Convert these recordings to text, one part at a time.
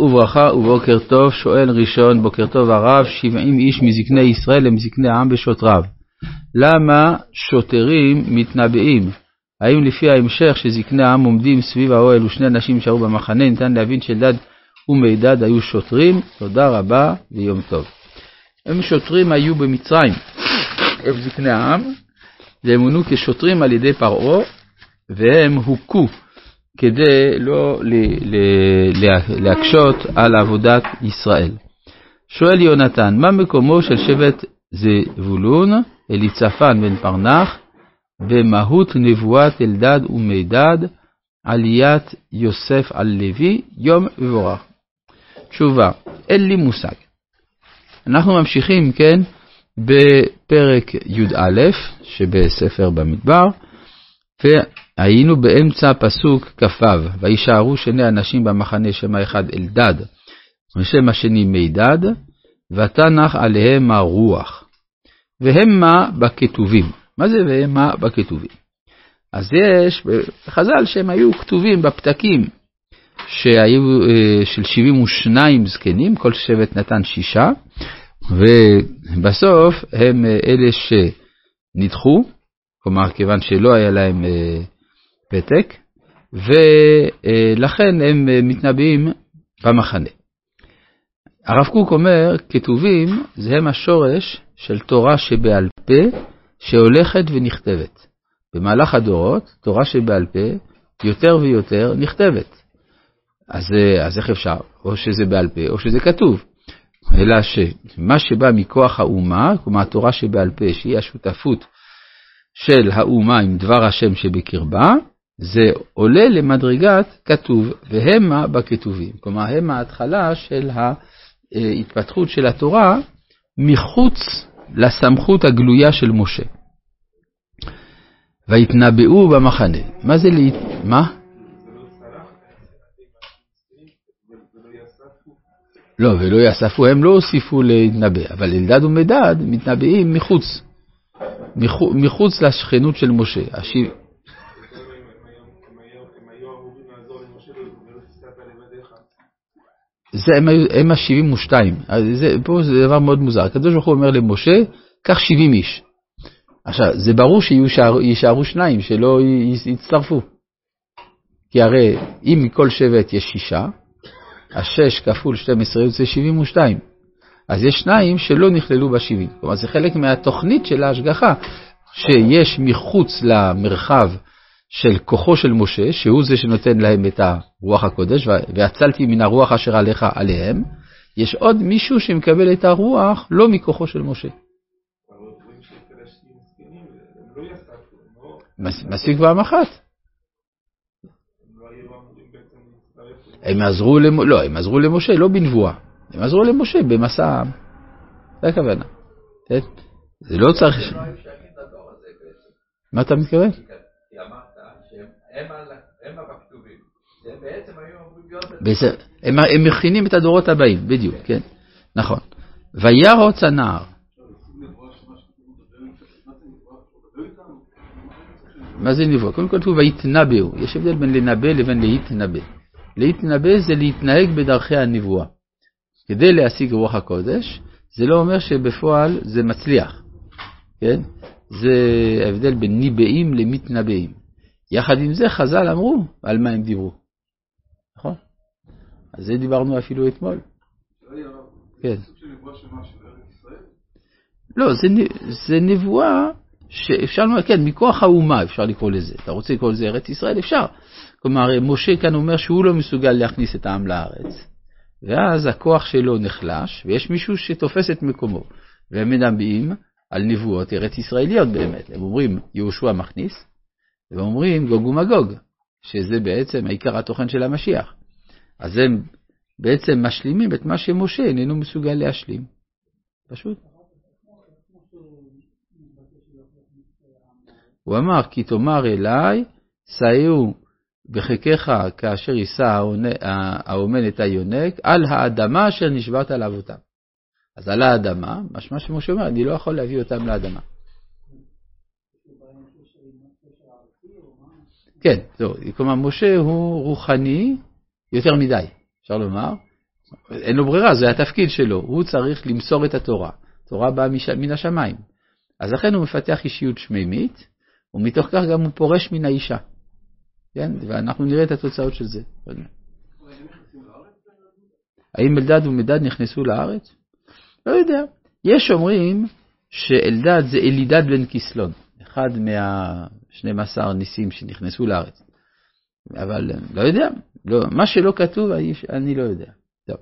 וברכה ובוקר טוב, שואל ראשון, בוקר טוב הרב, שבעים איש מזקני ישראל הם זקני העם בשוטריו. למה שוטרים מתנבאים? האם לפי ההמשך שזקני העם עומדים סביב האוהל ושני אנשים נשארו במחנה, ניתן להבין שאלדד ומידד היו שוטרים? תודה רבה ויום טוב. הם שוטרים היו במצרים, הם זקני העם, והם מונו כשוטרים על ידי פרעה, והם הוכו כדי לא להקשות על עבודת ישראל. שואל יונתן, מה מקומו של שבט זבולון, אליצפן בן פרנח, במהות נבואת אלדד ומידד, עליית יוסף על לוי, יום מבורך? תשובה, אין לי מושג. אנחנו ממשיכים, כן, בפרק י"א שבספר במדבר, היינו באמצע פסוק כ"ו, וישארו שני אנשים במחנה, שם האחד אלדד, ושם השני מידד, ותנח עליהם הרוח. והמה בכתובים. מה זה והמה בכתובים? אז יש בחז"ל שהם היו כתובים בפתקים שהיו אה, של 72 זקנים, כל שבט נתן שישה, ובסוף הם אה, אלה שנדחו, כלומר כיוון שלא היה להם אה, פתק, ולכן הם מתנבאים במחנה. הרב קוק אומר, כתובים זה הם השורש של תורה שבעל פה שהולכת ונכתבת. במהלך הדורות, תורה שבעל פה יותר ויותר נכתבת. אז, אז איך אפשר? או שזה בעל פה או שזה כתוב. אלא שמה שבא מכוח האומה, כלומר התורה שבעל פה, שהיא השותפות של האומה עם דבר השם שבקרבה, זה עולה למדרגת כתוב, והמה בכתובים. כלומר, הם ההתחלה של ההתפתחות של התורה מחוץ לסמכות הגלויה של משה. והתנבאו במחנה. מה זה להת... מה? לא, ולא יאספו, הם לא הוסיפו להתנבא, אבל אלדד ומדד מתנבאים מחוץ, מחוץ לשכנות של משה. זה הם, הם ה-72, פה זה דבר מאוד מוזר, הקדוש ברוך הוא אומר למשה, קח 70 איש. עכשיו, זה ברור שיישארו שניים, שלא יצטרפו. כי הרי אם מכל שבט יש שישה, השש כפול 12 יוצא 72. אז יש שניים שלא נכללו ב-70. כלומר, זה חלק מהתוכנית של ההשגחה, שיש מחוץ למרחב של כוחו של משה, שהוא זה שנותן להם את הרוח הקודש, והצלתי מן הרוח אשר עליך עליהם, יש עוד מישהו שמקבל את הרוח לא מכוחו של משה. מספיק פעם אחת. הם עזרו למשה, לא, הם עזרו למשה, לא בנבואה. הם עזרו למשה במסע, זה הכוונה. כן? זה לא צריך... מה אתה מתכוון? הם מכינים את הדורות הבאים, בדיוק, כן, נכון. וירוץ הנער. מה זה נבואה? קודם כל כתוב ויתנבאו, יש הבדל בין לנבא לבין להתנבא. להתנבא זה להתנהג בדרכי הנבואה. כדי להשיג רוח הקודש, זה לא אומר שבפועל זה מצליח, כן? זה ההבדל בין ניבאים למתנבאים. יחד עם זה חז"ל אמרו על מה הם דיברו, נכון? על זה דיברנו אפילו אתמול. כן. לא, זה, זה נבואה שאפשר לומר, כן, מכוח האומה אפשר לקרוא לזה. אתה רוצה לקרוא לזה ארץ ישראל? אפשר. כלומר, משה כאן אומר שהוא לא מסוגל להכניס את העם לארץ, ואז הכוח שלו נחלש, ויש מישהו שתופס את מקומו. והם מדברים על נבואות ארץ ישראליות באמת. הם אומרים, יהושע מכניס, ואומרים גוג ומגוג, שזה בעצם העיקר התוכן של המשיח. אז הם בעצם משלימים את מה שמשה איננו מסוגל להשלים. פשוט. הוא אמר, כי תאמר אליי, סעו בחיקך כאשר יישא האומן את היונק, על האדמה אשר נשבעת על אבותם. אז על האדמה, משמע שמשה אומר, אני לא יכול להביא אותם לאדמה. כן, זהו, כלומר משה הוא רוחני יותר מדי, אפשר לומר, אין לו ברירה, זה התפקיד שלו, הוא צריך למסור את התורה. תורה באה מש... מן השמיים. אז לכן הוא מפתח אישיות שמימית, ומתוך כך גם הוא פורש מן האישה. כן? ואנחנו נראה את התוצאות של זה. האם אלדד ומדד נכנסו לארץ? לא יודע. יש אומרים שאלדד זה אלידד בן כסלון, אחד מה-12 ניסים שנכנסו לארץ. אבל לא יודע, לא, מה שלא כתוב אני לא יודע. טוב.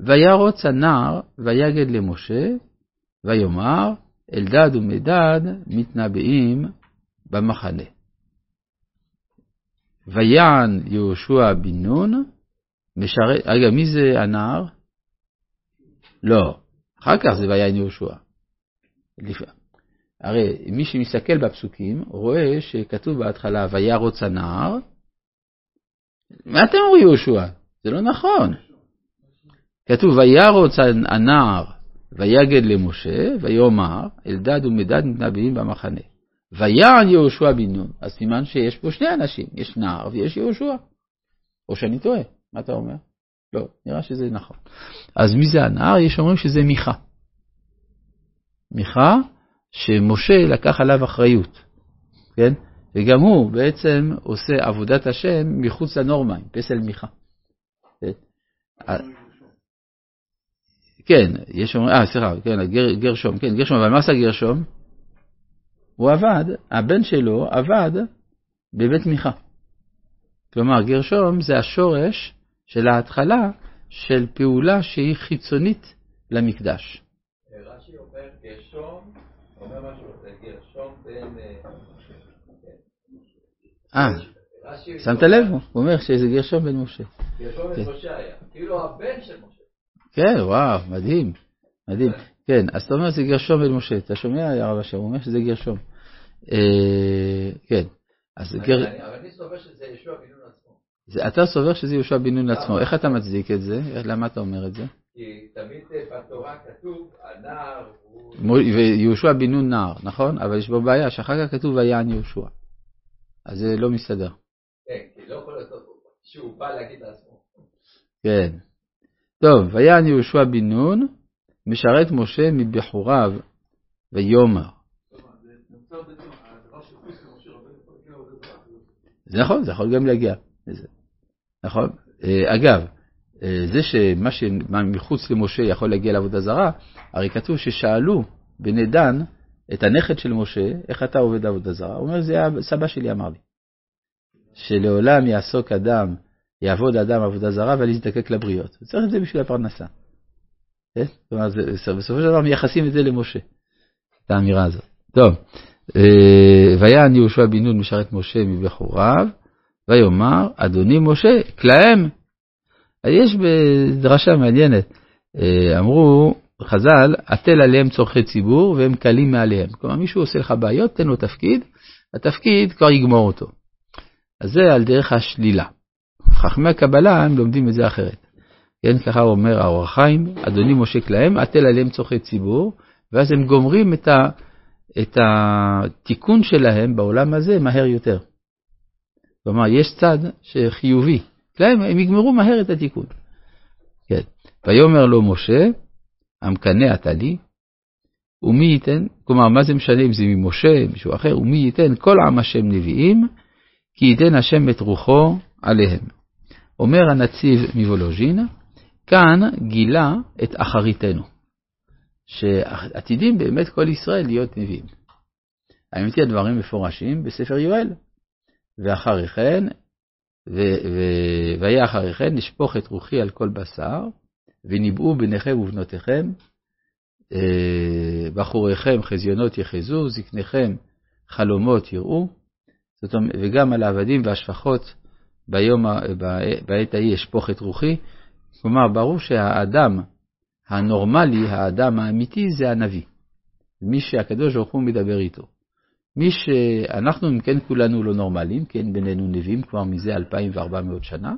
וירוץ הנער ויגד למשה ויאמר אלדד ומדד מתנבאים במחנה. ויען יהושע בן נון, משרת, רגע, מי זה הנער? לא, אחר כך זה ויען יהושע. הרי מי שמסתכל בפסוקים רואה שכתוב בהתחלה וירוץ הנער. מה אתם אומרים יהושע? זה לא נכון. כתוב וירוץ הנער ויגד למשה ויאמר אלדד ומדד נביאים במחנה. ויען יהושע בן נון, אז סימן שיש פה שני אנשים, יש נער ויש יהושע. או שאני טועה, מה אתה אומר? לא, נראה שזה נכון. אז מי זה הנער? יש אומרים שזה מיכה. מיכה, שמשה לקח עליו אחריות, כן? וגם הוא בעצם עושה עבודת השם מחוץ לנורמה, עם פסל מיכה. כן, כן יש אומרים, אה, סליחה, כן, גר, גרשום, כן, גרשום, אבל מה עשה גרשום? הוא עבד, הבן שלו עבד בבית מיכה. כלומר, גרשום זה השורש של ההתחלה של פעולה שהיא חיצונית למקדש. רש"י אומר גרשום, אומר משהו, זה גרשום בן... אה, שמת לב? הוא אומר שזה גרשום בן משה. גרשום בן משה היה, כאילו הבן של משה. כן, וואו, מדהים, מדהים. כן, אז אתה אומר שזה גרשום בן משה, אתה שומע, הרב אשר, הוא אומר שזה גרשום. אה, כן, אז גר... אבל אני סובר שזה יהושע בן נון עצמו. אתה סובר שזה יהושע בן נון עצמו, איך אתה מצדיק את זה? למה אתה אומר את זה? כי תמיד בתורה כתוב, הנער הוא... ויהושע בן נון נער, נכון? אבל יש בו בעיה, שאחר כך כתוב ויען יהושע. אז זה לא מסתדר. כן, כי לא יכול להיות שהוא בא להגיד לעצמו. כן. טוב, ויען יהושע בן נון, משרת משה מבחוריו, ויאמר. זה נכון, זה יכול גם להגיע לזה. נכון? אה, אגב, אה, זה שמה שמחוץ למשה יכול להגיע לעבודה זרה, הרי כתוב ששאלו בני דן את הנכד של משה, איך אתה עובד עבודה זרה? הוא אומר, זה סבא שלי אמר לי. שלעולם יעסוק אדם, יעבוד אדם עבודה זרה יזדקק לבריות. צריך את זה בשביל הפרנסה. כן? כלומר, בסופו של דבר מייחסים את זה למשה, את האמירה הזאת. טוב, אה, ויען יהושע בן נון משרת משה מבכוריו, ויאמר, אדוני משה, כלהם. יש בדרשה מעניינת, אה, אמרו חז"ל, הטל עליהם צורכי ציבור והם קלים מעליהם. כלומר, מישהו עושה לך בעיות, תן לו תפקיד, התפקיד כבר יגמור אותו. אז זה על דרך השלילה. חכמי הקבלה, הם לומדים את זה אחרת. כן, ככה אומר האור החיים, אדוני משה כלהם, הטל עליהם צורכי ציבור, ואז הם גומרים את, ה, את התיקון שלהם בעולם הזה מהר יותר. כלומר, יש צד שחיובי, כלהם הם יגמרו מהר את התיקון. כן. ויאמר לו משה, המקנא אתה לי, ומי ייתן, כלומר, מה זה משנה אם זה ממשה, מישהו אחר, ומי ייתן כל עם השם נביאים, כי ייתן השם את רוחו עליהם. אומר הנציב מוולוז'ין, כאן גילה את אחריתנו, שעתידים באמת כל ישראל להיות נביאים. האמת היא הדברים מפורשים בספר יואל. ואחרי כן, והיה אחרי כן, נשפוך את רוחי על כל בשר, וניבאו בניכם ובנותיכם, אה, בחוריכם חזיונות יחזו, זקניכם חלומות יראו, אומרת, וגם על העבדים והשפחות ביום, בעת ההיא אשפוך את רוחי. כלומר, ברור שהאדם הנורמלי, האדם האמיתי, זה הנביא. מי שהקדוש ברוך הוא מדבר איתו. מי שאנחנו, אם כן, כולנו לא נורמליים, כן, בינינו נביאים כבר מזה 2,400 שנה,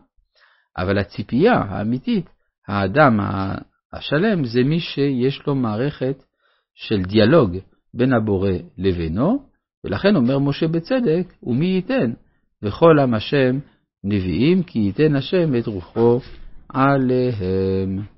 אבל הציפייה האמיתית, האדם השלם, זה מי שיש לו מערכת של דיאלוג בין הבורא לבינו, ולכן אומר משה בצדק, ומי ייתן? וכל עם השם נביאים, כי ייתן השם את רוחו עליהם.